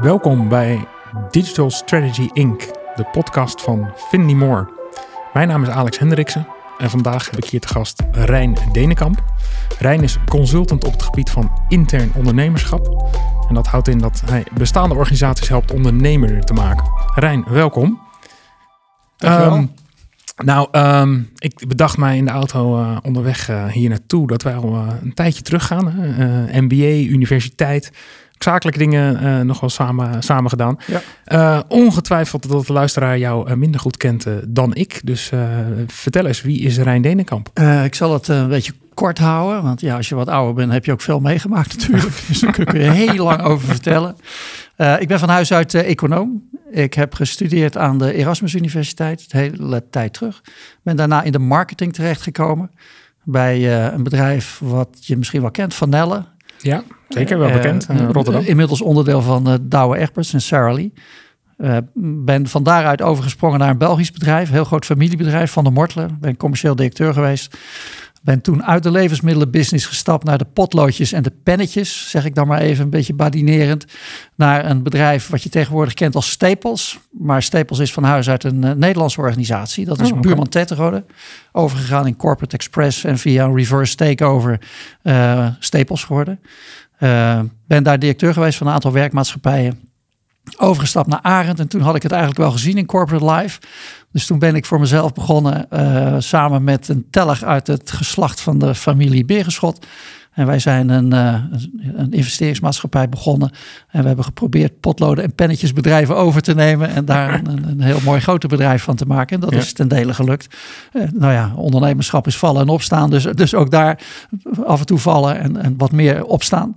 Welkom bij Digital Strategy Inc., de podcast van Finley Moore. Mijn naam is Alex Hendriksen en vandaag heb ik hier te gast Rijn Denenkamp. Rijn is consultant op het gebied van intern ondernemerschap. En dat houdt in dat hij bestaande organisaties helpt ondernemer te maken. Rijn, welkom. Dankjewel. Ehm, nou, ehm, ik bedacht mij in de auto eh, onderweg eh, hier naartoe dat wij al eh, een tijdje teruggaan. MBA, universiteit, zakelijke dingen eh, nog wel samen, samen gedaan. Ja. Eh, ongetwijfeld dat de luisteraar jou eh, minder goed kent dan ik. Dus vertel eens, wie is Rijn Denenkamp? Ik zal het een beetje kort houden, want ja, als je wat ouder bent, heb je ook veel meegemaakt natuurlijk. dus daar kun je heel lang over vertellen. Ik ben van huis uit econoom. Ik heb gestudeerd aan de Erasmus Universiteit, de hele tijd terug. Ben daarna in de marketing terechtgekomen bij een bedrijf wat je misschien wel kent, Van Nelle. Ja, zeker wel Eh, bekend. eh, eh, Rotterdam. Inmiddels onderdeel van uh, Douwe Egberts en Sarah Lee. Ben van daaruit overgesprongen naar een Belgisch bedrijf, heel groot familiebedrijf van de Mortler. Ben commercieel directeur geweest. Ben toen uit de levensmiddelenbusiness gestapt naar de potloodjes en de pennetjes, zeg ik dan maar even een beetje badinerend, naar een bedrijf wat je tegenwoordig kent als Staples. Maar Staples is van huis uit een eh, Nederlandse organisatie. Dat is Oh, oké. Buurman Tetterode. Overgegaan in Corporate Express en via een reverse takeover eh Staples geworden. Eh, ben daar directeur geweest van een aantal werkmaatschappijen. Overgestapt naar Arend en toen had ik het eigenlijk wel gezien in corporate life. Dus toen ben ik voor mezelf begonnen eh, samen met een teller uit het geslacht van de familie Berenschot. En wij zijn een, eh, een investeringsmaatschappij begonnen. En we hebben geprobeerd potloden en pennetjesbedrijven over te nemen. En daar een, een heel mooi grote bedrijf van te maken. En dat Ja. is ten dele gelukt. Eh, nou ja, ondernemerschap is vallen en opstaan. Dus, dus ook daar af en toe vallen en, en wat meer opstaan.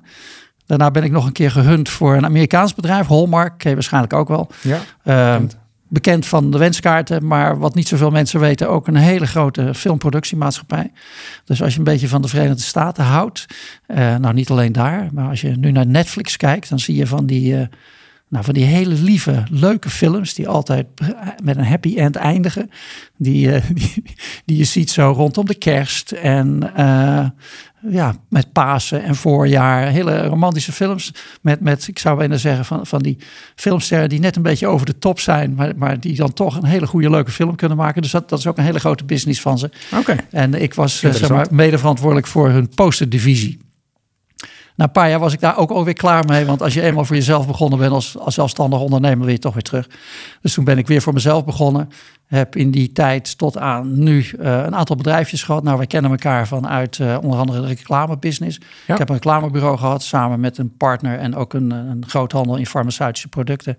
Daarna ben ik nog een keer gehunt voor een Amerikaans bedrijf, Hallmark, ken je waarschijnlijk ook wel. Ja, Eh, Bekend. bekend van de wenskaarten, maar wat niet zoveel mensen weten, ook een hele grote filmproductiemaatschappij. Dus als je een beetje van de Verenigde Staten houdt, eh, nou niet alleen daar, maar als je nu naar Netflix kijkt, dan zie je van die, eh, nou, van die hele lieve, leuke films die altijd met een happy end eindigen. Die, eh, die, die je ziet zo rondom de kerst en eh, ja, met Pasen en voorjaar. Hele romantische films met, met ik zou bijna zeggen, van, van die filmsterren die net een beetje over de top zijn, maar, maar die dan toch een hele goede, leuke film kunnen maken. Dus dat, dat is ook een hele grote business van ze. oké. En ik was eh, zeg maar, mede verantwoordelijk voor hun posterdivisie. Na een paar jaar was ik daar ook alweer klaar mee. Want als je eenmaal voor jezelf begonnen bent als, als zelfstandig ondernemer, wil je toch weer terug. Dus toen ben ik weer voor mezelf begonnen. Heb in die tijd tot aan nu eh, een aantal bedrijfjes gehad. Nou, wij kennen elkaar vanuit eh, onder andere de reclamebusiness. Ja. Ik heb een reclamebureau gehad samen met een partner en ook een, een groothandel in farmaceutische producten.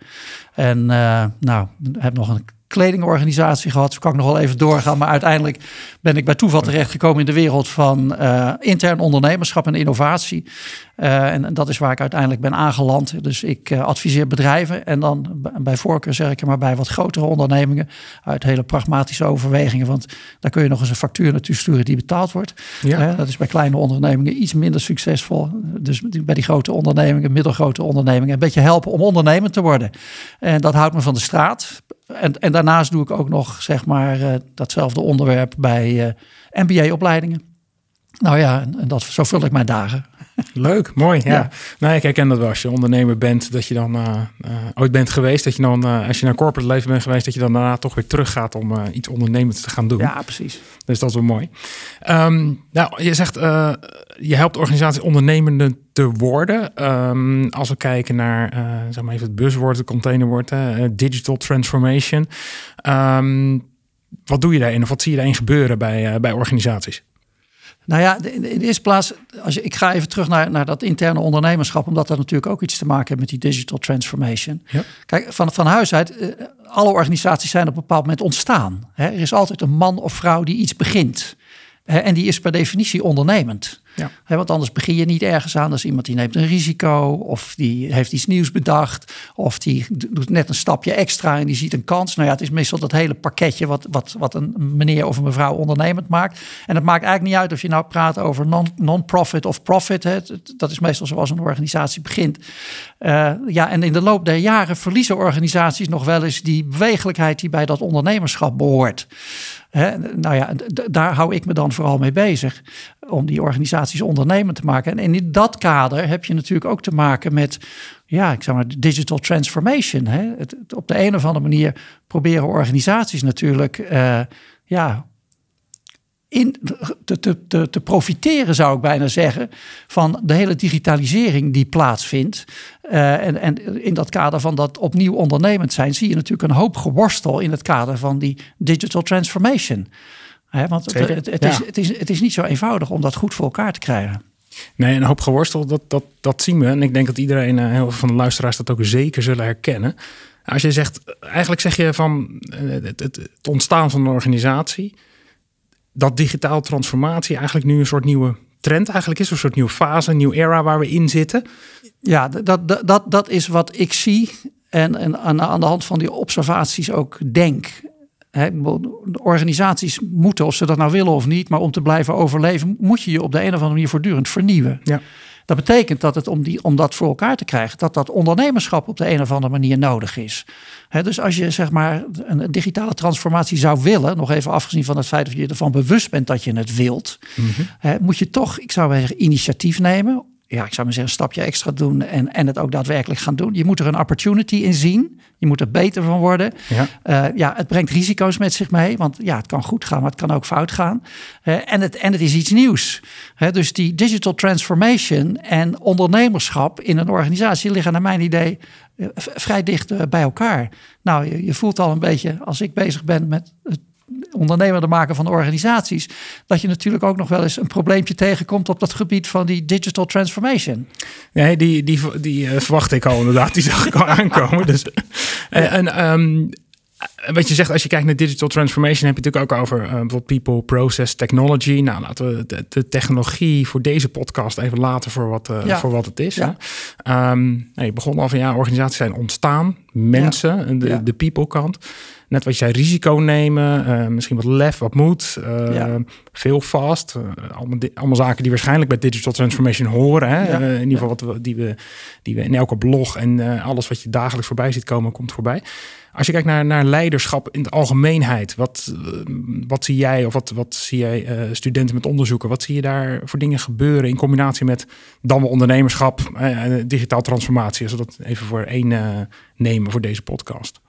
En eh, nou, heb nog een kledingorganisatie gehad. Zo kan ik nog wel even doorgaan. Maar uiteindelijk ben ik bij toeval terechtgekomen in de wereld van eh, intern ondernemerschap en innovatie. Eh, en dat is waar ik uiteindelijk ben aangeland. Dus ik eh, adviseer bedrijven en dan bij voorkeur zeg ik er maar bij wat grotere ondernemingen. Uit hele pragmatische overwegingen. Want daar kun je nog eens een factuur naartoe sturen die betaald wordt. Ja. Dat is bij kleine ondernemingen iets minder succesvol. Dus bij die grote ondernemingen, middelgrote ondernemingen, een beetje helpen om ondernemer te worden. En dat houdt me van de straat. En, en daarnaast doe ik ook nog, zeg maar, eh, datzelfde onderwerp bij eh, MBA-opleidingen. Nou ja, en, dat, zo vul ik mijn dagen. Leuk, mooi. Ja. Ja. Nou, ik herken dat wel. Als je ondernemer bent, dat je dan eh, eh, ooit bent geweest, dat je dan, eh, als je naar corporate leven bent geweest, dat je dan daarna toch weer teruggaat om eh, iets ondernemends te gaan doen. Ja, precies. Dus dat is wel mooi. Ehm, nou, je zegt, je helpt organisaties ondernemende te worden. Ehm, als we kijken naar, zeg maar even het buzzwoord, het containerwoord, digital transformation. Ehm, wat doe je daarin of wat zie je daarin gebeuren bij, bij organisaties? Nou ja, in de, eerste plaats, als je, ik ga even terug naar, naar dat interne ondernemerschap, omdat dat natuurlijk ook iets te maken heeft met die digital transformation. Ja. Kijk, van, van huis uit, eh, alle organisaties zijn op een bepaald moment ontstaan. Er is altijd een man of vrouw die iets begint. En die is per definitie ondernemend. Ja. Want anders begin je niet ergens aan. Dat is iemand die neemt een risico, of die heeft iets nieuws bedacht, of die doet net een stapje extra en die ziet een kans. Nou ja, het is meestal dat hele pakketje wat, wat, wat een meneer of een mevrouw ondernemend maakt. En het maakt eigenlijk niet uit of je nou praat over non- non-profit of profit. Het- Dat is meestal zoals een organisatie begint. Eh, ja, en in de loop der jaren verliezen organisaties nog wel eens die bewegelijkheid die bij dat ondernemerschap behoort. Nou ja, daar hou ik me dan vooral mee bezig. Om die organisaties ondernemend te maken. En in dat kader heb je natuurlijk ook te maken met ja, ik zeg maar, digital transformation. Hè? Het, op de een of andere manier proberen organisaties natuurlijk uh, ja, in, te, te, te, profiteren, zou ik bijna zeggen, van de hele digitalisering die plaatsvindt. Uh, en, en in dat kader van dat opnieuw ondernemend zijn, zie je natuurlijk een hoop geworstel in het kader van die digital transformation. Want het, het, het, is, het, is, het is niet zo eenvoudig om dat goed voor elkaar te krijgen. Nee, een hoop geworstel, dat, dat, dat zien we. En ik denk dat iedereen, eh, heel veel van de luisteraars, dat ook zeker zullen herkennen. Als je zegt, eigenlijk zeg je van eh, het, het ontstaan van een organisatie, dat digitaal transformatie eigenlijk nu een soort nieuwe trend eigenlijk is, een soort nieuwe fase, een nieuwe era waar we in zitten. Ja, dat, dat, dat, dat is wat ik zie en, en aan, aan de hand van die observaties ook denk de organisaties moeten, of ze dat nou willen of niet, maar om te blijven overleven, moet je je op de een of andere manier voortdurend vernieuwen. Ja. Dat betekent dat het om, die, om dat voor elkaar te krijgen, dat dat ondernemerschap op de een of andere manier nodig is. dus als je zeg maar een digitale transformatie zou willen, nog even afgezien van het feit dat je ervan bewust bent dat je het wilt, mhm. moet je toch, ik zou zeggen, initiatief nemen ja, ik zou maar zeggen, een stapje extra doen en, en het ook daadwerkelijk gaan doen. Je moet er een opportunity in zien. Je moet er beter van worden. Ja, uh, ja het brengt risico's met zich mee, want ja, het kan goed gaan, maar het kan ook fout gaan. Uh, en, het, en het is iets nieuws. dus die digital transformation en ondernemerschap in een organisatie liggen naar mijn idee uh, vrij dicht bij elkaar. Nou, je, je voelt al een beetje, als ik bezig ben met het ondernemer maken van organisaties, dat je natuurlijk ook nog wel eens een probleempje tegenkomt op dat gebied van die digital transformation. Nee, die, die, die uh, verwacht ik al inderdaad. Die zag ik al aankomen. Dus, uh, en um, wat je zegt, als je kijkt naar digital transformation, heb je het natuurlijk ook over uh, bijvoorbeeld people, process, technology. Nou, laten we de, de, technologie voor deze podcast even laten voor wat, uh, voor wat het is. Ja. Um, nou, je begon al van ja, organisaties zijn ontstaan, mensen, de, de people kant net wat jij risico nemen, uh, misschien wat lef, wat moed, veel vast. Allemaal, allemaal, zaken die waarschijnlijk bij digital transformation horen. Hè? in ieder geval wat we, die, we, die we in elke blog en alles wat je dagelijks voorbij ziet komen, komt voorbij. Als je kijkt naar, naar leiderschap in de algemeenheid, wat, wat zie jij of wat, wat zie jij studenten met onderzoeken? Wat zie je daar voor dingen gebeuren in combinatie met dan wel ondernemerschap, digitaal transformatie? Als we dat even voor één nemen voor deze podcast.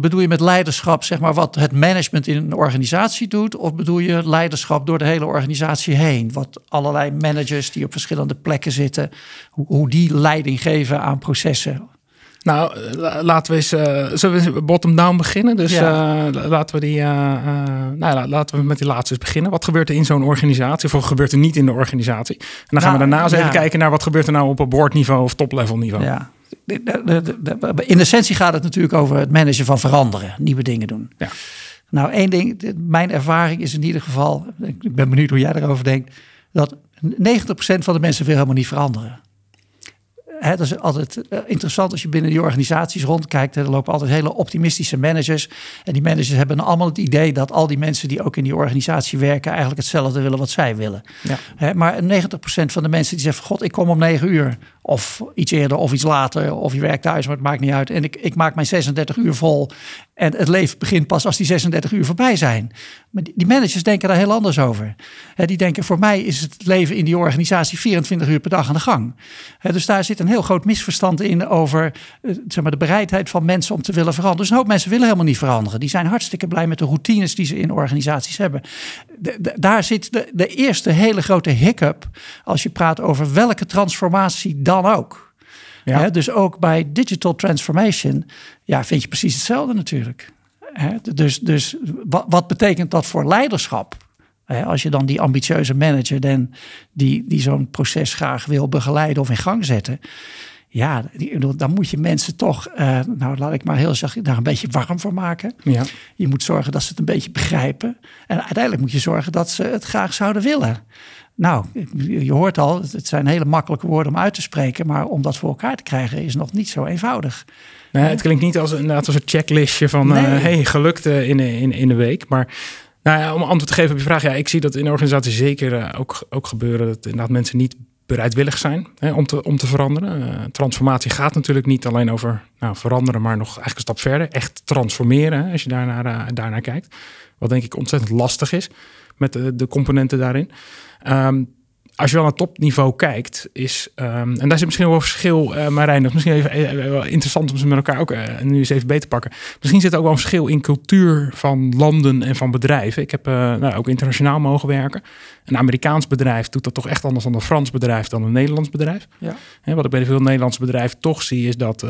Bedoel je met leiderschap, zeg maar, wat het management in een organisatie doet? Of bedoel je leiderschap door de hele organisatie heen? Wat allerlei managers die op verschillende plekken zitten, hoe, hoe die leiding geven aan processen? Nou, laten we eens uh, zullen we bottom-down beginnen. Dus ja. uh, laten we die, uh, nou, laten we met die laatste eens beginnen. Wat gebeurt er in zo'n organisatie? Of wat gebeurt er niet in de organisatie? En dan gaan we nou, daarna eens even kijken naar wat gebeurt er nou op een boardniveau of top-level niveau. Ja in essentie gaat het natuurlijk over het managen van veranderen, nieuwe dingen doen. Ja. Nou, één ding, mijn ervaring is in ieder geval, ik ben benieuwd hoe jij erover denkt, dat 90% van de mensen wil helemaal niet veranderen. Hè, dat is altijd eh, interessant als je binnen die organisaties rondkijkt. Er lopen altijd hele optimistische managers. En die managers hebben allemaal het idee dat al die mensen die ook in die organisatie werken, eigenlijk hetzelfde willen wat zij willen. Ja. Hè, maar 90% van de mensen die zeggen: God, ik kom om 9 uur. Of iets eerder of iets later. Of je werkt thuis, maar het maakt niet uit. En ik, ik maak mijn 36 uur vol. En het leven begint pas als die 36 uur voorbij zijn. Maar die, managers denken daar heel anders over. die denken, voor mij is het leven in die organisatie 24 uur per dag aan de gang. dus daar zit een heel groot misverstand in over eh, zeg maar, de bereidheid van mensen om te willen veranderen. Dus een hoop mensen willen helemaal niet veranderen. Die zijn hartstikke blij met de routines die ze in organisaties hebben. daar zit de, de eerste hele grote hiccup als je praat over welke transformatie dan ook. Ja. dus ook bij digital transformation ja, vind je precies hetzelfde natuurlijk. dus dus wat, wat betekent dat voor leiderschap? als je dan die ambitieuze manager den, die, die zo'n proces graag wil begeleiden of in gang zetten. Ja, dan moet je mensen toch, uh, nou laat ik maar heel zeggen, daar een beetje warm voor maken. Ja. Je moet zorgen dat ze het een beetje begrijpen. En uiteindelijk moet je zorgen dat ze het graag zouden willen. Nou, je hoort al, het zijn hele makkelijke woorden om uit te spreken, maar om dat voor elkaar te krijgen is nog niet zo eenvoudig. Nee, het klinkt niet als, inderdaad als een checklistje van, eh, nee. hey, gelukt uh, in, in, in de week. Maar nou ja, om antwoord te geven op je vraag, ja, ik zie dat in organisaties zeker uh, ook, ook gebeuren dat inderdaad mensen niet bereidwillig zijn hè, om, te, om te veranderen. transformatie gaat natuurlijk niet alleen over nou, veranderen, maar nog eigenlijk een stap verder. Echt transformeren, hè, als je daarnaar, daarnaar kijkt. Wat denk ik ontzettend lastig is met de, de componenten daarin. Um, als je wel naar topniveau kijkt, is, um, en daar zit misschien wel een verschil, uh, Marijn, dat is misschien even, interessant om ze met elkaar ook uh, nu eens even beter te pakken. Misschien zit er ook wel een verschil in cultuur van landen en van bedrijven. Ik heb uh, nou, ook internationaal mogen werken. Een Amerikaans bedrijf doet dat toch echt anders dan een Frans bedrijf dan een Nederlands bedrijf. Ja. En wat ik bij veel Nederlandse bedrijven toch zie, is dat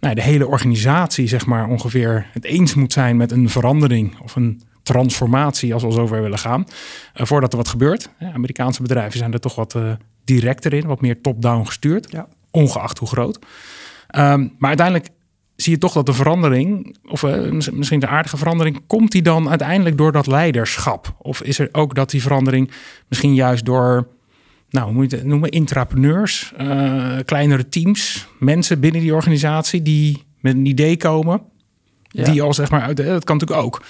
nou, de hele organisatie zeg maar ongeveer het eens moet zijn met een verandering of een transformatie, als we al zover willen gaan, uh, voordat er wat gebeurt. Ja, Amerikaanse bedrijven zijn er toch wat uh, directer in, wat meer top-down gestuurd, ja. ongeacht hoe groot. Um, maar uiteindelijk zie je toch dat de verandering, of uh, misschien de aardige verandering, komt die dan uiteindelijk door dat leiderschap? Of is er ook dat die verandering misschien juist door, nou, hoe moet je het noemen, intrapreneurs, kleinere teams, mensen binnen die organisatie die met een idee komen, ja. die al zeg maar uit, dat kan natuurlijk ook.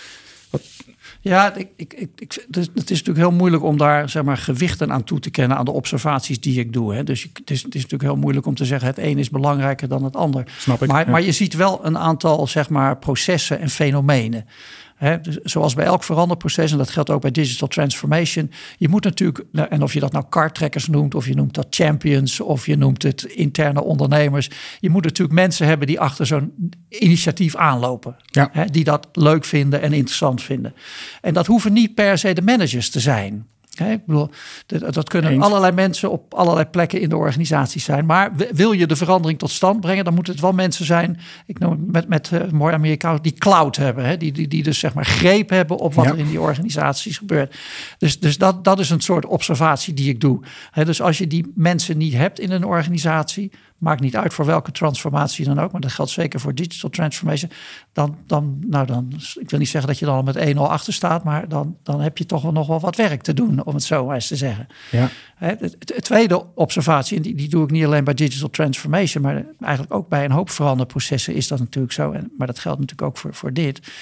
Ja, ik, ik, ik, het is natuurlijk heel moeilijk om daar zeg maar, gewichten aan toe te kennen aan de observaties die ik doe. Hè. Dus het is, het is natuurlijk heel moeilijk om te zeggen het een is belangrijker dan het ander. Snap ik. Maar, maar je ziet wel een aantal zeg maar, processen en fenomenen. He, dus zoals bij elk veranderproces, en dat geldt ook bij digital transformation. Je moet natuurlijk, nou, en of je dat nou kartrekkers noemt, of je noemt dat champions, of je noemt het interne ondernemers. Je moet natuurlijk mensen hebben die achter zo'n initiatief aanlopen. Ja. die dat leuk vinden en interessant vinden. En dat hoeven niet per se de managers te zijn. Ik bedoel, dat, kunnen allerlei mensen op allerlei plekken in de organisatie zijn. Maar wil je de verandering tot stand brengen, dan moeten het wel mensen zijn. Ik noem met, met uh, mooi Amerikaans die cloud hebben. Hè, die, die, die dus zeg maar greep hebben op wat er in die organisaties gebeurt. Dus, dus dat, dat is een soort observatie die ik doe. dus als je die mensen niet hebt in een organisatie, maakt niet uit voor welke transformatie dan ook, maar dat geldt zeker voor digital transformation. Dan, dan, nou dan, ik wil niet zeggen dat je dan al met 1-0 achter staat, maar dan, dan heb je toch wel nog wel wat werk te doen, om het zo maar eens te zeggen. Ja. Het, tweede observatie, en die, die doe ik niet alleen bij digital transformation, maar eigenlijk ook bij een hoop veranderprocessen is dat natuurlijk zo. En, maar dat geldt natuurlijk ook voor, voor dit.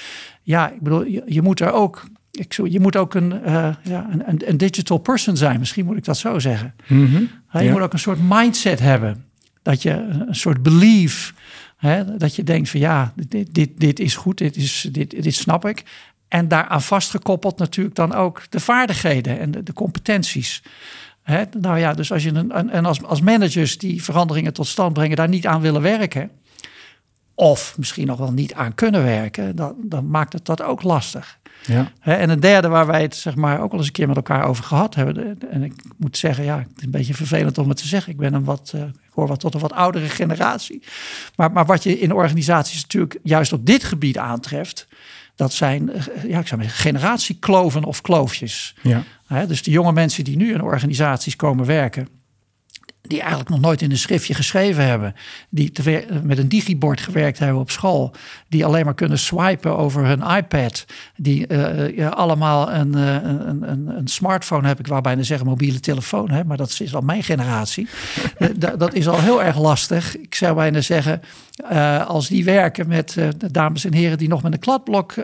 Ja, ik bedoel, je, je moet er ook ik, je moet ook een, uh, ja, een, een, digital person zijn, misschien moet ik dat zo zeggen. Mm -hmm. Je moet ook een soort mindset hebben. Dat je een soort belief, hè, dat je denkt van ja, dit, dit, dit is goed, dit, is, dit, dit snap ik. En daaraan vastgekoppeld natuurlijk dan ook de vaardigheden en de, de competenties. Hè, nou ja, dus als je een, en als, als managers die veranderingen tot stand brengen, daar niet aan willen werken, of misschien nog wel niet aan kunnen werken, dan, dan maakt het dat ook lastig. Ja. En een derde waar wij het zeg maar ook al eens een keer met elkaar over gehad hebben. En ik moet zeggen, ja, het is een beetje vervelend om het te zeggen. Ik ben een wat, uh, ik hoor wat tot een wat oudere generatie. Maar, maar wat je in organisaties natuurlijk juist op dit gebied aantreft, dat zijn, eh, ja, ik zou zeggen, generatiekloven of kloofjes. Ja. Dus de jonge mensen die nu in organisaties komen werken die eigenlijk nog nooit in een schriftje geschreven hebben, die met een digibord gewerkt hebben op school, die alleen maar kunnen swipen over hun iPad, die uh, ja, allemaal een, uh, een, een, een, smartphone hebben, ik wou bijna zeggen mobiele telefoon, hè, maar dat is al mijn generatie. dat is al heel erg lastig. Ik zou bijna zeggen, uh, als die werken met de dames en heren die nog met een kladblok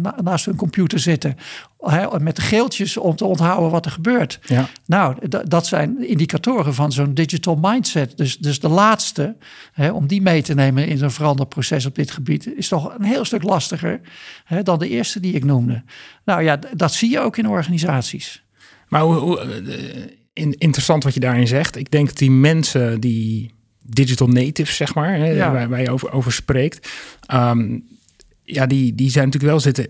na naast hun computer zitten, met de geeltjes om te onthouden wat er gebeurt. Ja. Nou, dat zijn indicatoren van zo'n digital mindset. Dus, dus de laatste, om die mee te nemen in zo'n veranderproces op dit gebied, is toch een heel stuk lastiger dan de eerste die ik noemde. Nou ja, dat zie je ook in organisaties. Maar hoe, hoe, eh, interessant wat je daarin zegt. Ik denk dat die mensen die digital natives, zeg maar, hè, waar, waar, je over, over spreekt, um, ja, die, die zijn natuurlijk wel zitten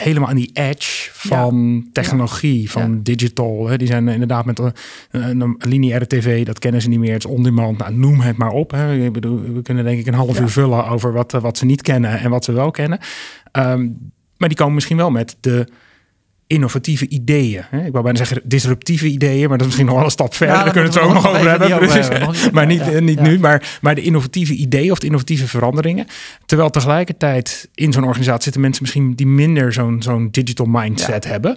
helemaal aan die edge van technologie, van digital. Hè. Die zijn inderdaad met een, een, lineaire tv, dat kennen ze niet meer. Het is on-demand, nou, noem het maar op. Hè. Ik bedoel, we kunnen denk ik een half uur vullen over wat, wat ze niet kennen en wat ze wel kennen. Um, maar die komen misschien wel met de innovatieve ideeën. Ik wou bijna zeggen disruptieve ideeën, maar dat is misschien nog wel een stap verder. Ja, Daar kunnen we het zo nog over hebben. maar niet, niet nu, maar, maar de innovatieve ideeën of de innovatieve veranderingen. Terwijl tegelijkertijd in zo'n organisatie zitten mensen misschien die minder zo'n zo'n digital mindset hebben.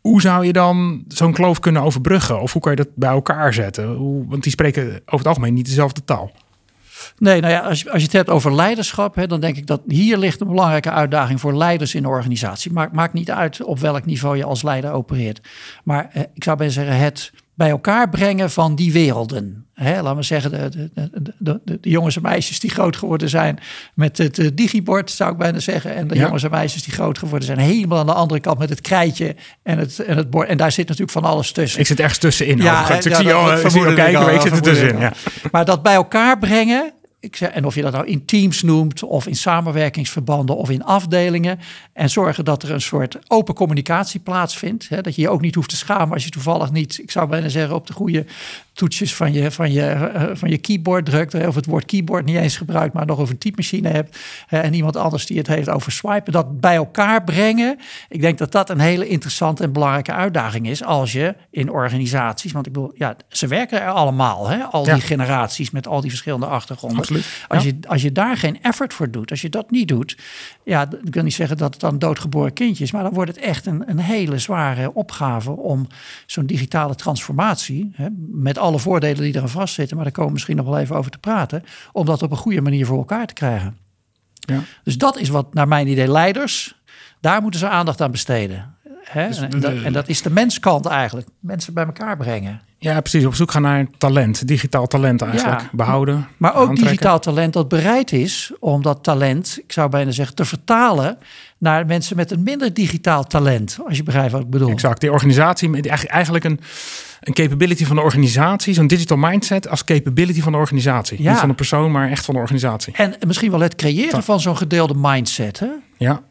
Hoe zou je dan zo'n kloof kunnen overbruggen? Of hoe kan je dat bij elkaar zetten? Hoe, want die spreken over het algemeen niet dezelfde taal. Nee, nou ja, als je, als je het hebt over leiderschap, hè, dan denk ik dat hier ligt een belangrijke uitdaging voor leiders in de organisatie. Maakt, maakt niet uit op welk niveau je als leider opereert. Maar eh, ik zou bijna zeggen, het bij elkaar brengen van die werelden. Hè, laten we zeggen, de, de, de, de, de jongens en meisjes die groot geworden zijn met het uh, digibord, zou ik bijna zeggen. En de jongens en meisjes die groot geworden zijn helemaal aan de andere kant met het krijtje en het, en het bord. En daar zit natuurlijk van alles tussen. Ik zit ergens tussenin. Ja, ik zie jou kijken, maar ik zit er tussenin. Ja. Maar dat bij elkaar brengen, ik zeg, en of je dat nou in teams noemt, of in samenwerkingsverbanden, of in afdelingen. En zorgen dat er een soort open communicatie plaatsvindt. Hè, dat je je ook niet hoeft te schamen als je toevallig niet, ik zou bijna zeggen, op de goede toetsjes van je, van je, uh, van je keyboard drukt. Of het woord keyboard niet eens gebruikt, maar nog over een typemachine hebt. en iemand anders die het heeft over swipen. Dat bij elkaar brengen. Ik denk dat dat een hele interessante en belangrijke uitdaging is. Als je in organisaties, want ik bedoel, ja, ze werken er allemaal. Hè, al die generaties met al die verschillende achtergronden. Absoluut. Als, je, als je daar geen effort voor doet, als je dat niet doet. Ja, ik wil niet zeggen dat het dan doodgeboren kindjes. Maar dan wordt het echt een, een hele zware opgave om zo'n digitale transformatie. Hè, met alle voordelen die eraan vastzitten, maar daar komen we misschien nog wel even over te praten, om dat op een goede manier voor elkaar te krijgen. Ja. Dus dat is wat naar mijn idee leiders, daar moeten ze aandacht aan besteden. Hè? Dus en, dat, en, dat, is de menskant eigenlijk, mensen bij elkaar brengen. Ja, precies. Op zoek gaan naar talent, digitaal talent eigenlijk. Ja, Behouden. Maar ook digitaal talent dat bereid is om dat talent, ik zou bijna zeggen, te vertalen naar mensen met een minder digitaal talent. Als je begrijpt wat ik bedoel. Exact. Die organisatie, eigenlijk een, een capability van de organisatie, zo'n digital mindset als capability van de organisatie. Ja. Niet van de persoon, maar echt van de organisatie. En misschien wel het creëren van zo'n gedeelde mindset. Hè? Ja.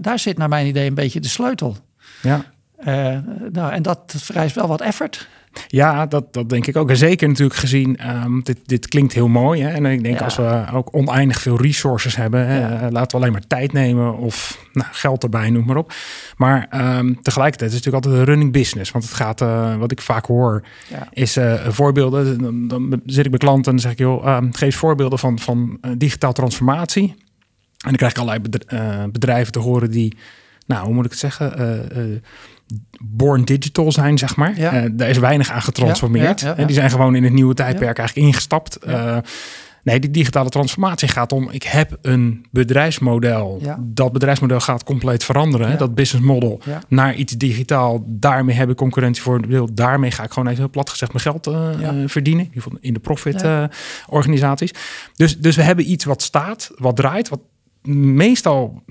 daar zit naar mijn idee een beetje de sleutel. Ja. Uh, nou, en dat vereist wel wat effort. Ja, dat, dat denk ik ook. En zeker natuurlijk gezien, um, dit, dit klinkt heel mooi. Hè? En ik denk als we ook oneindig veel resources hebben, hè, laten we alleen maar tijd nemen of nou, geld erbij, noem maar op. Maar um, tegelijkertijd is het natuurlijk altijd een running business. Want het gaat, uh, wat ik vaak hoor, is uh, voorbeelden. Dan, dan, zit ik bij klanten en zeg ik, joh, um, geef voorbeelden van, van digitaal transformatie. En dan krijg ik allerlei bedrijven te horen die, nou, hoe moet ik het zeggen? born digital zijn, zeg maar. Ja. Uh, daar is weinig aan getransformeerd. Ja, die zijn gewoon in het nieuwe tijdperk eigenlijk ingestapt. Uh, nee, die digitale transformatie gaat om... ik heb een bedrijfsmodel. Dat bedrijfsmodel gaat compleet veranderen. Dat business model naar iets digitaal. Daarmee heb ik concurrentie voor. Daarmee ga ik gewoon even heel plat gezegd mijn geld uh, verdienen. In de profit organisaties. Dus, dus we hebben iets wat staat, wat draait... wat meestal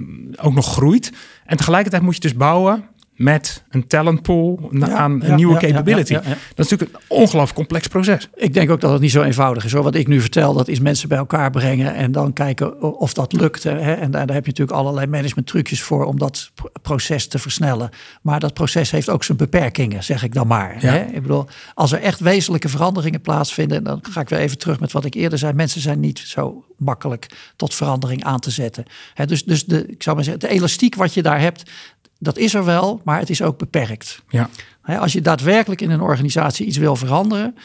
ook nog groeit. En tegelijkertijd moet je dus bouwen met een talentpool aan een nieuwe capability. dat is natuurlijk een ongelooflijk complex proces. Ik denk ook dat het niet zo eenvoudig is. Hoor. Wat ik nu vertel, dat is mensen bij elkaar brengen en dan kijken of dat lukt. Hè. En daar heb je natuurlijk allerlei management trucjes voor om dat proces te versnellen. Maar dat proces heeft ook zijn beperkingen, zeg ik dan maar. Hè. Ik bedoel, als er echt wezenlijke veranderingen plaatsvinden, dan ga ik weer even terug met wat ik eerder zei. Mensen zijn niet zo makkelijk tot verandering aan te zetten. dus dus de, ik zou maar zeggen, de elastiek wat je daar hebt, dat is er wel, maar het is ook beperkt. Ja. Als je daadwerkelijk in een organisatie iets wil veranderen,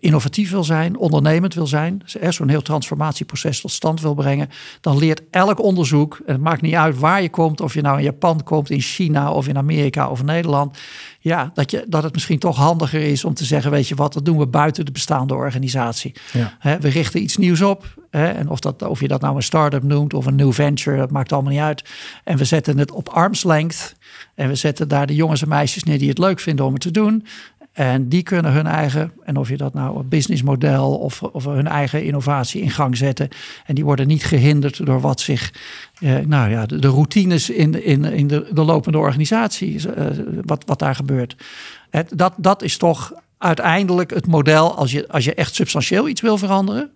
innovatief wil zijn, ondernemend wil zijn, zo'n heel transformatieproces tot stand wil brengen, dan leert elk onderzoek, en het maakt niet uit waar je komt, of je nou in Japan komt, in China of in Amerika of Nederland, ja, dat, je, dat het misschien toch handiger is om te zeggen, weet je wat, dat doen we buiten de bestaande organisatie. Ja. we richten iets nieuws op, en of, dat, of je dat nou een start-up noemt of een new venture, dat maakt allemaal niet uit. En we zetten het op arm's length. En we zetten daar de jongens en meisjes neer die het leuk vinden om het te doen. En die kunnen hun eigen, en of je dat nou een businessmodel of, of hun eigen innovatie in gang zetten. En die worden niet gehinderd door wat zich, eh, nou ja, de, routines in, in, in de, de lopende organisatie, eh, wat, wat daar gebeurt. Het, dat, dat is toch uiteindelijk het model als je, als je echt substantieel iets wil veranderen,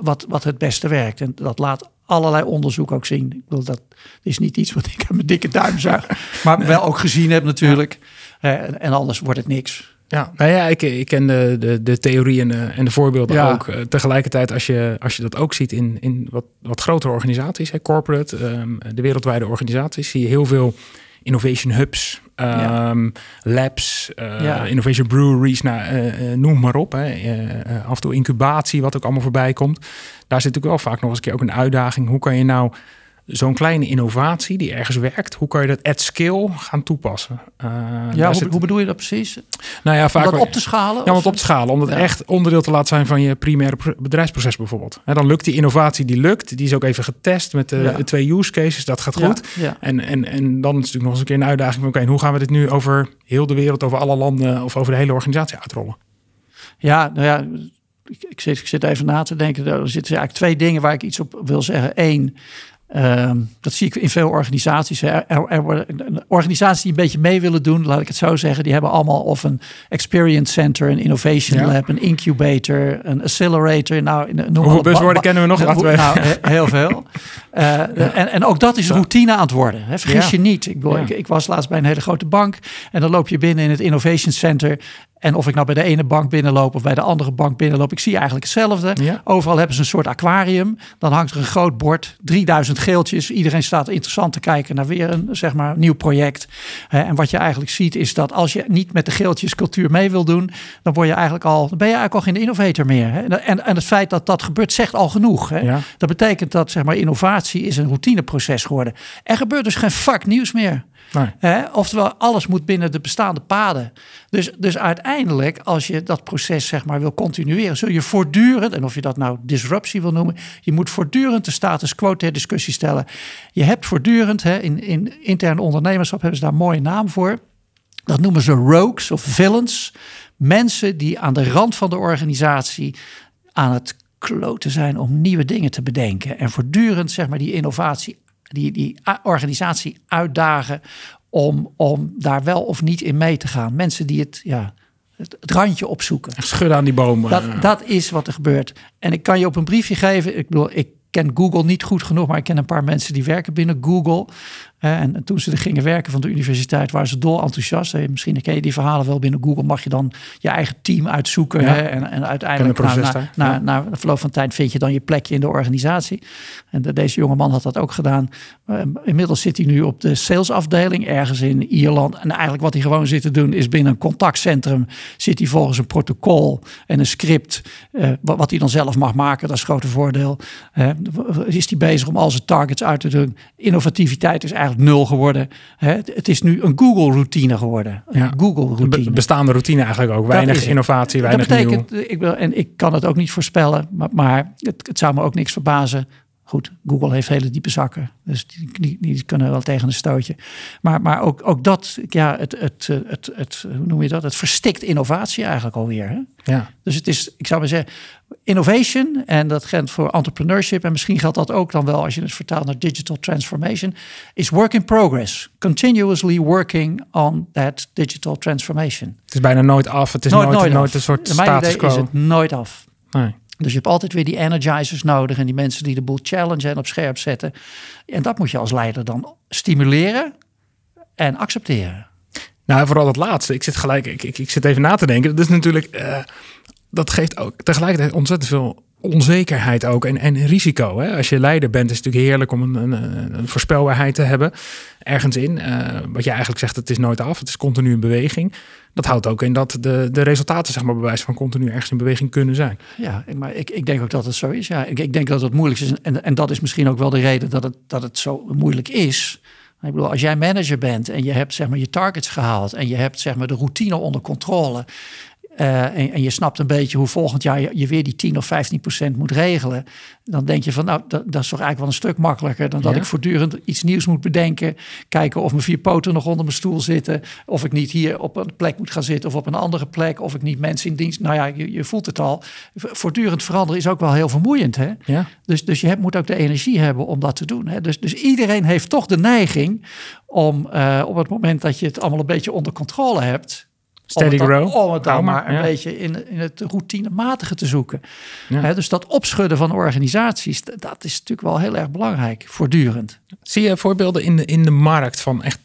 wat, wat het beste werkt. En dat laat allerlei onderzoek ook zien. Ik bedoel, dat is niet iets wat ik aan mijn dikke duim zag, maar wel ook gezien heb natuurlijk. Eh, en anders wordt het niks. Ja, nou ja, ik, ik ken de, de, de theorieën en, eh, en de voorbeelden ook. Uh, tegelijkertijd, als je, als je dat ook ziet in, in wat, wat grotere organisaties, hè, corporate, um, de wereldwijde organisaties, zie je heel veel innovation hubs, um, labs, uh, innovation breweries, nou, noem maar op. Hè. af en toe incubatie, wat ook allemaal voorbij komt. Daar zit natuurlijk wel vaak nog eens een keer ook een uitdaging. Hoe kan je nou zo'n kleine innovatie die ergens werkt, hoe kan je dat at scale gaan toepassen? Uh, ja, hoe, hoe, bedoel je dat precies? Nou ja, vaak om dat op te schalen? Ja, om het op te schalen. Om het echt onderdeel te laten zijn van je primaire bedrijfsproces bijvoorbeeld. En dan lukt die innovatie, die lukt. Die is ook even getest met de twee use cases. Dat gaat goed. En, en, en dan is het natuurlijk nog eens een keer een uitdaging van... oké, hoe gaan we dit nu over heel de wereld, over alle landen... of over de hele organisatie uitrollen? Ja, nou ja, ik, ik, zit, ik zit even na te denken. Er zitten eigenlijk twee dingen waar ik iets op wil zeggen. Eén, Ehm, dat zie ik in veel organisaties. Er, er, organisaties die een beetje mee willen doen, laat ik het zo zeggen, die hebben allemaal of een experience center, een innovation lab, een incubator, een accelerator. Nou, noem Hoeveel buzzwoorden kennen we nog? Nou, heel veel. Uh, en, en ook dat is routine aan het worden. Hè. Vergis je niet. Ik, bedoel, ik, ik, was laatst bij een hele grote bank en dan loop je binnen in het innovation center en of ik nou bij de ene bank binnenloop of bij de andere bank binnenloop, ik zie eigenlijk hetzelfde. Overal hebben ze een soort aquarium. Dan hangt er een groot bord, 3000 geeltjes. Iedereen staat interessant te kijken naar weer een zeg maar, nieuw project. En wat je eigenlijk ziet is dat als je niet met de geeltjes cultuur mee wil doen, dan, word je eigenlijk al, dan ben je eigenlijk al geen innovator meer. En, en het feit dat dat gebeurt zegt al genoeg. Dat betekent dat zeg maar, innovatie is een routineproces geworden. Er gebeurt dus geen vak nieuws meer. Oftewel, alles moet binnen de bestaande paden. Dus, dus uiteindelijk, als je dat proces zeg maar wil continueren, zul je voortdurend, en of je dat nou disruptie wil noemen, je moet voortdurend de status quo ter discussie stellen. Je hebt voortdurend, in, in interne ondernemerschap hebben ze daar een mooie naam voor. Dat noemen ze rogues of villains. Mensen die aan de rand van de organisatie aan het kloten zijn om nieuwe dingen te bedenken. En voortdurend zeg maar die innovatie die, die organisatie uitdagen om, om daar wel of niet in mee te gaan. Mensen die het, ja, het, randje opzoeken. Schudden aan die bomen. Dat, dat is wat er gebeurt. En ik kan je op een briefje geven. Ik bedoel, ik ken Google niet goed genoeg, maar ik ken een paar mensen die werken binnen Google. En toen ze er gingen werken van de universiteit, waren ze dol enthousiast. Misschien ken je die verhalen wel binnen Google. Mag je dan je eigen team uitzoeken. Hè? En, en uiteindelijk na, na, na, na, verloop van tijd vind je dan je plekje in de organisatie. En deze jonge man had dat ook gedaan. Inmiddels zit hij nu op de salesafdeling ergens in Ierland. En eigenlijk wat hij gewoon zit te doen is binnen een contactcentrum zit hij volgens een protocol en een script. Eh, wat hij dan zelf mag maken, dat is het grote voordeel. Uh, is hij bezig om al zijn targets uit te doen. Innovativiteit is eigenlijk nul geworden. Hè? Het is nu een Google-routine geworden. Ja. Google-routine. bestaande routine eigenlijk ook. Weinig innovatie, weinig dat betekent, nieuw. Ik wil, en ik kan het ook niet voorspellen, maar, maar het, het zou me ook niks verbazen Goed, Google heeft hele diepe zakken. Dus die, die, die, kunnen wel tegen een stootje. Maar, maar ook, ook dat, ja, het, het, het, het, hoe noem je dat? Het verstikt innovatie eigenlijk alweer. Hè? Ja. Dus het is, ik zou maar zeggen, innovation. En dat geldt voor entrepreneurship. En misschien geldt dat ook dan wel als je het vertaalt naar digital transformation. Is work in progress. Continuously working on that digital transformation. Het is bijna nooit af. Het is nooit, nooit, nooit, een soort status quo. is het nooit af. Nee. Dus je hebt altijd weer die energizers nodig en die mensen die de boel challenge en op scherp zetten. En dat moet je als leider dan stimuleren en accepteren. Nou, vooral dat laatste. Ik zit gelijk, ik, ik, ik zit even na te denken. Dat is natuurlijk, uh, dat geeft ook tegelijkertijd ontzettend veel onzekerheid ook en, en risico. Hè? Als je leider bent, is het natuurlijk heerlijk om een, een, een voorspelbaarheid te hebben ergens in. Uh, wat je eigenlijk zegt, het is nooit af, het is continu in beweging. Dat houdt ook in dat de, de resultaten, zeg maar, bewijs van continu ergens in beweging kunnen zijn. Ja, maar ik, ik denk ook dat het zo is. Ja, ik, ik denk dat het moeilijk is. En, en dat is misschien ook wel de reden dat het, dat het zo moeilijk is. Ik bedoel, als jij manager bent en je hebt zeg maar, je targets gehaald en je hebt zeg maar, de routine onder controle uh, en, en, je snapt een beetje hoe volgend jaar je, weer die 10 of 15 procent moet regelen. Dan denk je van, nou, dat, dat is toch eigenlijk wel een stuk makkelijker dan dat ik voortdurend iets nieuws moet bedenken. Kijken of mijn vier poten nog onder mijn stoel zitten. Of ik niet hier op een plek moet gaan zitten of op een andere plek. Of ik niet mensen in dienst. Nou ja, je, je voelt het al. Voortdurend veranderen is ook wel heel vermoeiend. Hè? Ja. Dus, dus je hebt, moet ook de energie hebben om dat te doen. Hè? Dus, dus iedereen heeft toch de neiging om uh, op het moment dat je het allemaal een beetje onder controle hebt Steady om grow. om het dan maar een beetje in, in het routinematige te zoeken. dus dat opschudden van organisaties, dat is natuurlijk wel heel erg belangrijk, voortdurend. Zie je voorbeelden in de, in de markt van echt,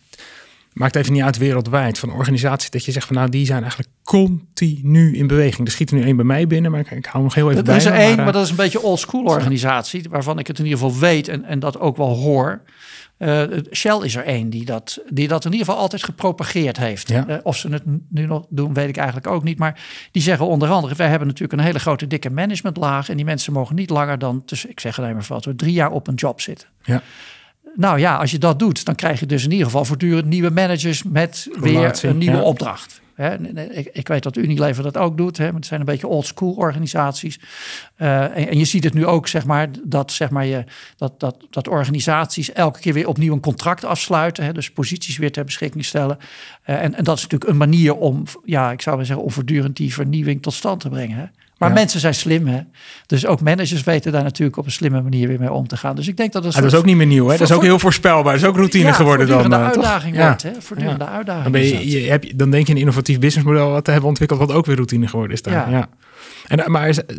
maakt even niet uit wereldwijd, van organisaties dat je zegt van nou die zijn eigenlijk continu in beweging. Er schiet er nu één bij mij binnen, maar ik, ik hou nog heel even dat bij. Er is er één, maar, maar dat is een beetje old school organisatie, waarvan ik het in ieder geval weet en, en dat ook wel hoor. Uh, Shell is er één die dat, die dat in ieder geval altijd gepropageerd heeft. Uh, of ze het nu nog doen, weet ik eigenlijk ook niet. Maar die zeggen onder andere: wij hebben natuurlijk een hele grote, dikke managementlaag. En die mensen mogen niet langer dan, dus ik zeg alleen maar wat, drie jaar op een job zitten. Ja. nou ja, als je dat doet, dan krijg je dus in ieder geval voortdurend nieuwe managers met Relatie, weer een nieuwe ja. opdracht. Ik, ik weet dat Unilever dat ook doet. Hè, het zijn een beetje old school organisaties. Eh, en, en je ziet het nu ook, zeg maar, dat, zeg maar je, dat, dat, dat organisaties elke keer weer opnieuw een contract afsluiten. Hè, dus posities weer ter beschikking stellen. Eh, en, en dat is natuurlijk een manier om, ja, ik zou maar zeggen, om voortdurend die vernieuwing tot stand te brengen. Hè. Maar Ja. mensen zijn slim, hè? Dus ook managers weten daar natuurlijk op een slimme manier weer mee om te gaan. Dus ik denk dat het Ah, dat is ook niet meer nieuw, hè? Dat is ook heel voorspelbaar. Dat is ook routine ja, geworden dan. voortdurende eh, uitdaging Ja. wordt, hè? Voortdurende uitdaging. Dan, ben je, dat. je, heb je, dan denk je een innovatief businessmodel wat te hebben ontwikkeld, wat ook weer routine geworden is daar. Ja. En, eh, maar, is, eh,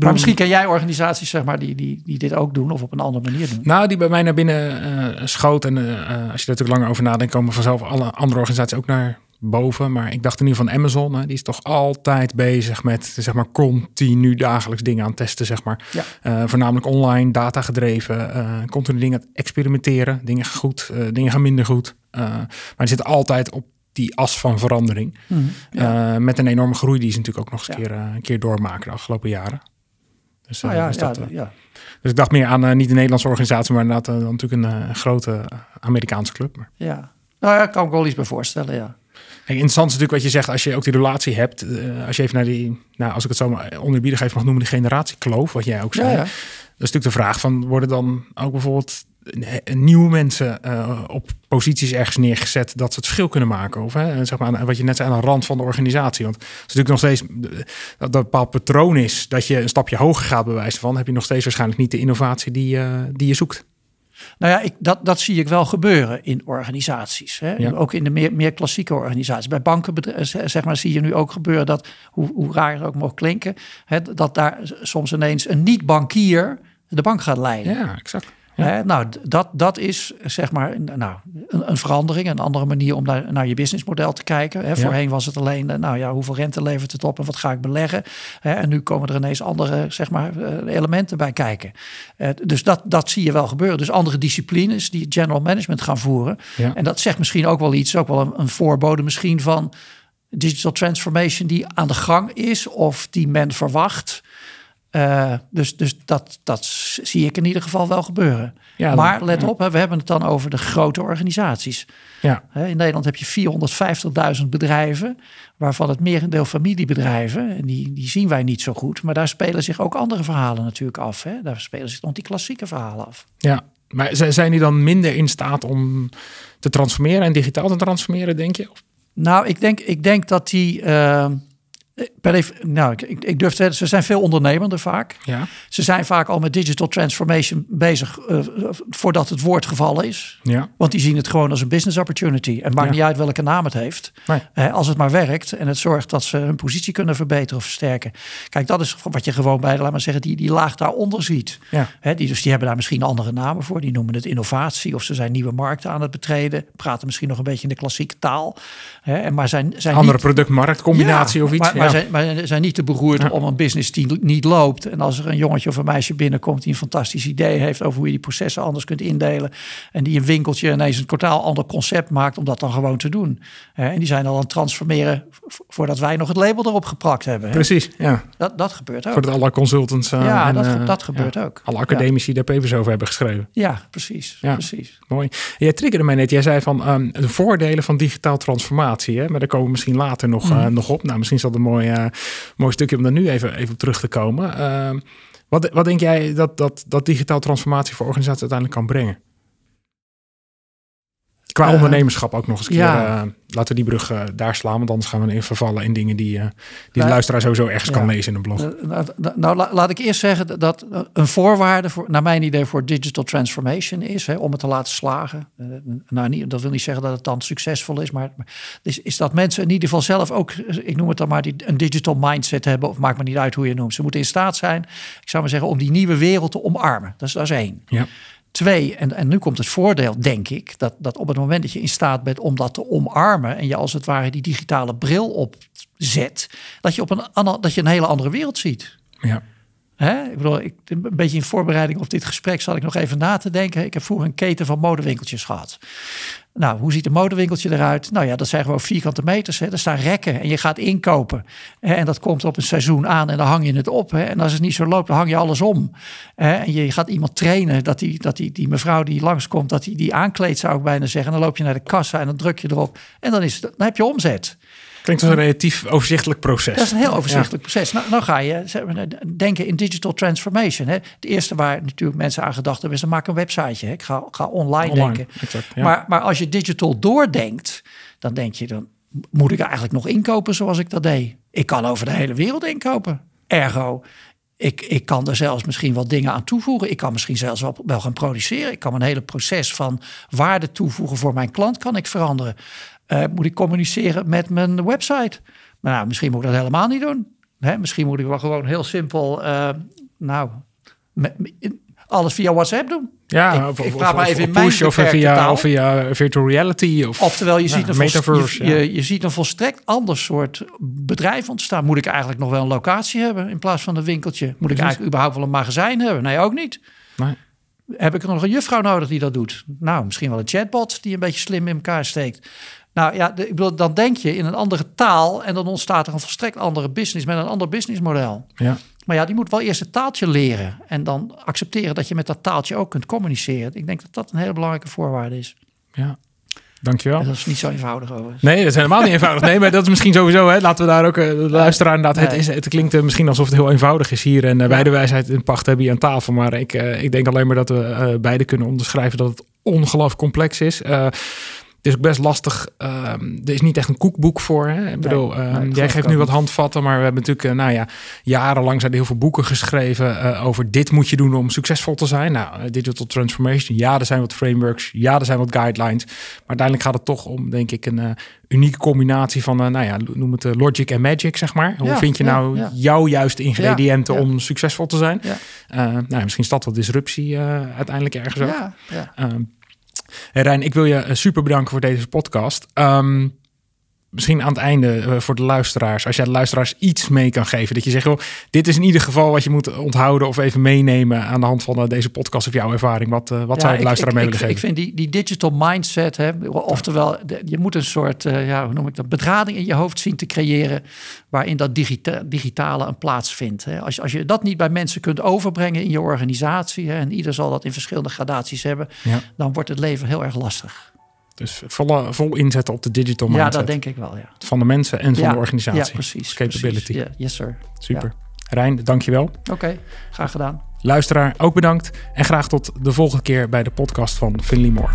Maar misschien ken jij organisaties zeg maar, die, die, die dit ook doen of op een andere manier doen. Nou, die bij mij naar binnen eh, schoot. En als je er natuurlijk langer over nadenkt, komen vanzelf alle andere organisaties ook naar boven. Maar ik dacht in ieder geval van Amazon. Hè, die is toch altijd bezig met zeg maar, continu dagelijks dingen aan het testen. Zeg maar. Ja. Eh, voornamelijk online, data gedreven. eh, continu dingen experimenteren. Dingen gaan goed, eh, dingen gaan minder goed. Maar die zit altijd op die as van verandering. Mhm. Ja. Met een enorme groei die ze natuurlijk ook nog eens Ja. keer, een keer doormaken de afgelopen jaren. Dus, Nou ja, dus dat, ja. dus ik dacht meer aan niet een Nederlandse organisatie, maar inderdaad dan natuurlijk een grote Amerikaanse club. Maar, ja. Nou ja, kan ik wel iets bij voorstellen, ja. Interessant is natuurlijk wat je zegt als je ook die relatie hebt. eh, als je even naar die, nou, als ik het zo maar onderbiedig even mag noemen, die generatiekloof, wat jij ook zei. Ja, ja. Dat is natuurlijk de vraag van, worden dan ook bijvoorbeeld nieuwe mensen eh, op posities ergens neergezet dat ze het verschil kunnen maken? Of hè, zeg maar, aan- wat je net zei, aan de rand van de organisatie. Want het is natuurlijk nog steeds dat dat een bepaald patroon is dat je een stapje hoger gaat bewijzen van, heb je nog steeds waarschijnlijk niet de innovatie die, eh, die je zoekt. Nou ja, ik, dat, dat zie ik wel gebeuren in organisaties. Hè? Ja. Ook in de meer, meer klassieke organisaties. Bij banken zeg maar, zie je nu ook gebeuren dat, hoe, hoe raar het ook mogen klinken, hè, dat daar soms ineens een niet-bankier de bank gaat leiden. Ja, exact. Ja. Hè, nou, dat, dat is zeg maar een- nou, een, een verandering, een andere manier om naar, naar je businessmodel te kijken. Hè, Voorheen was het alleen, eh, nou ja, hoeveel rente levert het op en wat ga ik beleggen? Hè, en nu komen er ineens andere zeg maar, eh, elementen bij kijken. Eh, dus dat, dat zie je wel gebeuren. Dus andere disciplines die general management gaan voeren. Ja. En dat zegt misschien ook wel iets, ook wel een, een voorbode misschien van digital transformation die aan de gang is of die men verwacht. Eh, dus dus dat, dat zie ik in ieder geval wel gebeuren. Ja, maar dan- let ja. op, we hebben het dan over de grote organisaties. Ja. In Nederland heb je 450.000 bedrijven, waarvan het merendeel familiebedrijven. En die, die zien wij niet zo goed. Maar daar spelen zich ook andere verhalen natuurlijk af. Hè. Daar spelen zich nog die klassieke verhalen af. Ja, maar zijn die dan minder in staat om te transformeren en digitaal te transformeren, denk je? Nou, ik denk, ik denk dat die. eh, nou, ik, ik, ik durf te zeggen, ze zijn veel ondernemender vaak. Ja, Ze zijn vaak al met digital transformation bezig eh, voordat het woord gevallen is. ja, Want die zien het gewoon als een business opportunity. En maakt Ja. niet uit welke naam het heeft. Nee. Eh, als het maar werkt en het zorgt dat ze hun positie kunnen verbeteren of versterken. Kijk, dat is wat je gewoon bij, laat maar zeggen, die, die laag daaronder ziet. ja. Hè, die, dus die hebben daar misschien andere namen voor. Die noemen het innovatie of ze zijn nieuwe markten aan het betreden. Praten misschien nog een beetje in de klassieke taal. Hè, en maar zijn, zijn Andere niet, product-marktcombinatie Ja, of iets. Maar, maar, zijn, maar zijn niet te beroerd Ja. om een business die niet loopt. En als er een jongetje of een meisje binnenkomt die een fantastisch idee heeft over hoe je die processen anders kunt indelen. En die een winkeltje ineens een totaal ander concept maakt om dat dan gewoon te doen. En die zijn al aan het transformeren voordat wij nog het label erop geplakt hebben. Precies, ja. Dat, dat gebeurt ook. Voordat alle consultants eh, Ja, en, dat, eh, dat gebeurt ja, ook. alle academici daar papers over hebben geschreven. Ja, precies. Ja. precies. Mooi. Jij triggerde mij net. Jij zei van ehm, de voordelen van digitaal transformatie. Hè? Maar daar komen we misschien later nog, Mhm. eh, nog op. Nou, misschien is dat een mooi, eh, mooi stukje om daar nu even, even op terug te komen. Ehm, wat, wat denk jij dat, dat, dat digitaal transformatie voor organisaties uiteindelijk kan brengen? Qua Eh, ondernemerschap ook nog eens een ja. keer. eh, laten we die brug eh, daar slaan. Want anders gaan we in vervallen in dingen die, die de Nou, luisteraar sowieso ergens ja. kan lezen in een blog. Nou, la- laat ik eerst zeggen dat- een voorwaarde voor, naar mijn idee voor digital transformation is, hè, om het te laten slagen. Nou, niet, dat wil niet zeggen dat het dan succesvol is, maar, maar is, is dat mensen in ieder geval zelf ook, ik noem het dan maar, die, een digital mindset hebben, of maakt me niet uit hoe je het noemt. Ze moeten in staat zijn, ik zou maar zeggen, om die nieuwe wereld te omarmen. Dat is, dat is één. Ja. Twee, en, en nu komt het voordeel, denk ik, dat, dat op het moment dat je in staat bent om dat te omarmen en je als het ware die digitale bril opzet, dat je, op een, dat je een hele andere wereld ziet. Ja. Hè? Ik bedoel, ik, een beetje in voorbereiding op dit gesprek zat ik nog even na te denken. Ik heb vroeger een keten van modewinkeltjes gehad. Nou, hoe ziet een modewinkeltje eruit? Nou ja, dat zijn gewoon vierkante meters. Hè. Er staan rekken en je gaat inkopen. Hè. En dat komt op een seizoen aan en dan hang je het op. Hè. En als het niet zo loopt, dan hang je alles om. Hè. En je gaat iemand trainen dat die, dat die, die mevrouw die langskomt, dat die, die aankleedt, zou ik bijna zeggen. En dan loop je naar de kassa en dan druk je erop. En dan, is het, dan heb je omzet. Klinkt als een relatief overzichtelijk proces. Dat is een heel overzichtelijk proces. Nou, nou ga je denken in digital transformation. Hè. Het eerste waar natuurlijk mensen aan gedacht hebben... is dan maak een websiteje. Hè. Ik ga, ga online, denken. maar, maar als je digital doordenkt... dan denk je dan... moet ik eigenlijk nog inkopen zoals ik dat deed? Ik kan over de hele wereld inkopen. Ergo, ik, ik kan er zelfs misschien wat dingen aan toevoegen. Ik kan misschien zelfs wel, wel gaan produceren. Ik kan mijn hele proces van waarde toevoegen voor mijn klant kan ik veranderen. Uh, moet ik communiceren met mijn website? Maar nou, misschien moet ik dat helemaal niet doen. Hè? Misschien moet ik wel gewoon heel simpel, uh, nou, alles via WhatsApp doen. Ja, ik, of, ik of, of, even in push mijn of via, of via virtual reality. Of, Oftewel, je, ziet een metaverse, je, je, je, ziet een volstrekt ander soort bedrijf ontstaan. Moet ik eigenlijk nog wel een locatie hebben in plaats van een winkeltje? Moet ik eigenlijk überhaupt wel een magazijn hebben? Nee, ook niet. Nee. Heb ik er nog een juffrouw nodig die dat doet? Nou, misschien wel een chatbot die een beetje slim in elkaar steekt. Nou ja, ik bedoel, dan denk je in een andere taal en dan ontstaat er een volstrekt andere business met een ander businessmodel. Ja. Maar ja, die moet wel eerst het taaltje leren en dan accepteren dat je met dat taaltje ook kunt communiceren. Ik denk dat dat een hele belangrijke voorwaarde is. Ja. Dankjewel. En dat is niet zo eenvoudig over. Nee, dat is helemaal niet eenvoudig. Nee, maar dat is misschien sowieso. Hè. Laten we daar ook uh, luisteren. Inderdaad, het, is, het klinkt uh, misschien alsof het heel eenvoudig is hier. En uh, wij de wijsheid in pacht hebben hier aan tafel. Maar ik, ik denk alleen maar dat we beide kunnen onderschrijven dat het ongelooflijk complex is. Het is ook best lastig. Um, er is niet echt een koekboek voor. Hè? Ik bedoel, um, jij geeft nu wat handvatten, maar we hebben natuurlijk, uh, nou ja, jarenlang zijn er heel veel boeken geschreven uh, over dit moet je doen om succesvol te zijn. Nou, uh, digital transformation, ja, er zijn wat frameworks, ja, er zijn wat guidelines, maar uiteindelijk gaat het toch om, denk ik, een unieke combinatie van, nou ja, noem het logic en magic, zeg maar. Hoe ja, vind je ja, nou ja. jouw juiste ingrediënten om succesvol te zijn? Nou, misschien is dat wel disruptie uiteindelijk ergens ook. Um, Rijn, ik wil je super bedanken voor deze podcast. Um, misschien aan het einde uh, voor de luisteraars, als jij de luisteraars iets mee kan geven. Dat je zegt, joh, dit is in ieder geval wat je moet onthouden of even meenemen aan de hand van uh, deze podcast of jouw ervaring. Wat, uh, wat Ja, zou je de ik- luisteraar ik, mee ik, willen ik geven? vind die, die digital mindset, hè, oftewel, je moet een soort, eh, ja, hoe noem ik dat, bedrading in je hoofd zien te creëren, waarin dat digita digitale een plaats vindt. Hè. Als, je- als je dat niet bij mensen kunt overbrengen in je organisatie, hè, en ieder zal dat in verschillende gradaties hebben, Ja. dan wordt het leven heel erg lastig. Dus volle, vol inzetten op de digital Ja, mindset. dat denk ik wel, ja. Van de mensen en van ja, de organisatie. Ja, precies. Capability. precies. Ja, yes, sir. Super. Rijn, dankjewel. Oké, graag gedaan. Luisteraar, ook bedankt. En graag tot de volgende keer bij de podcast van Finley Moore.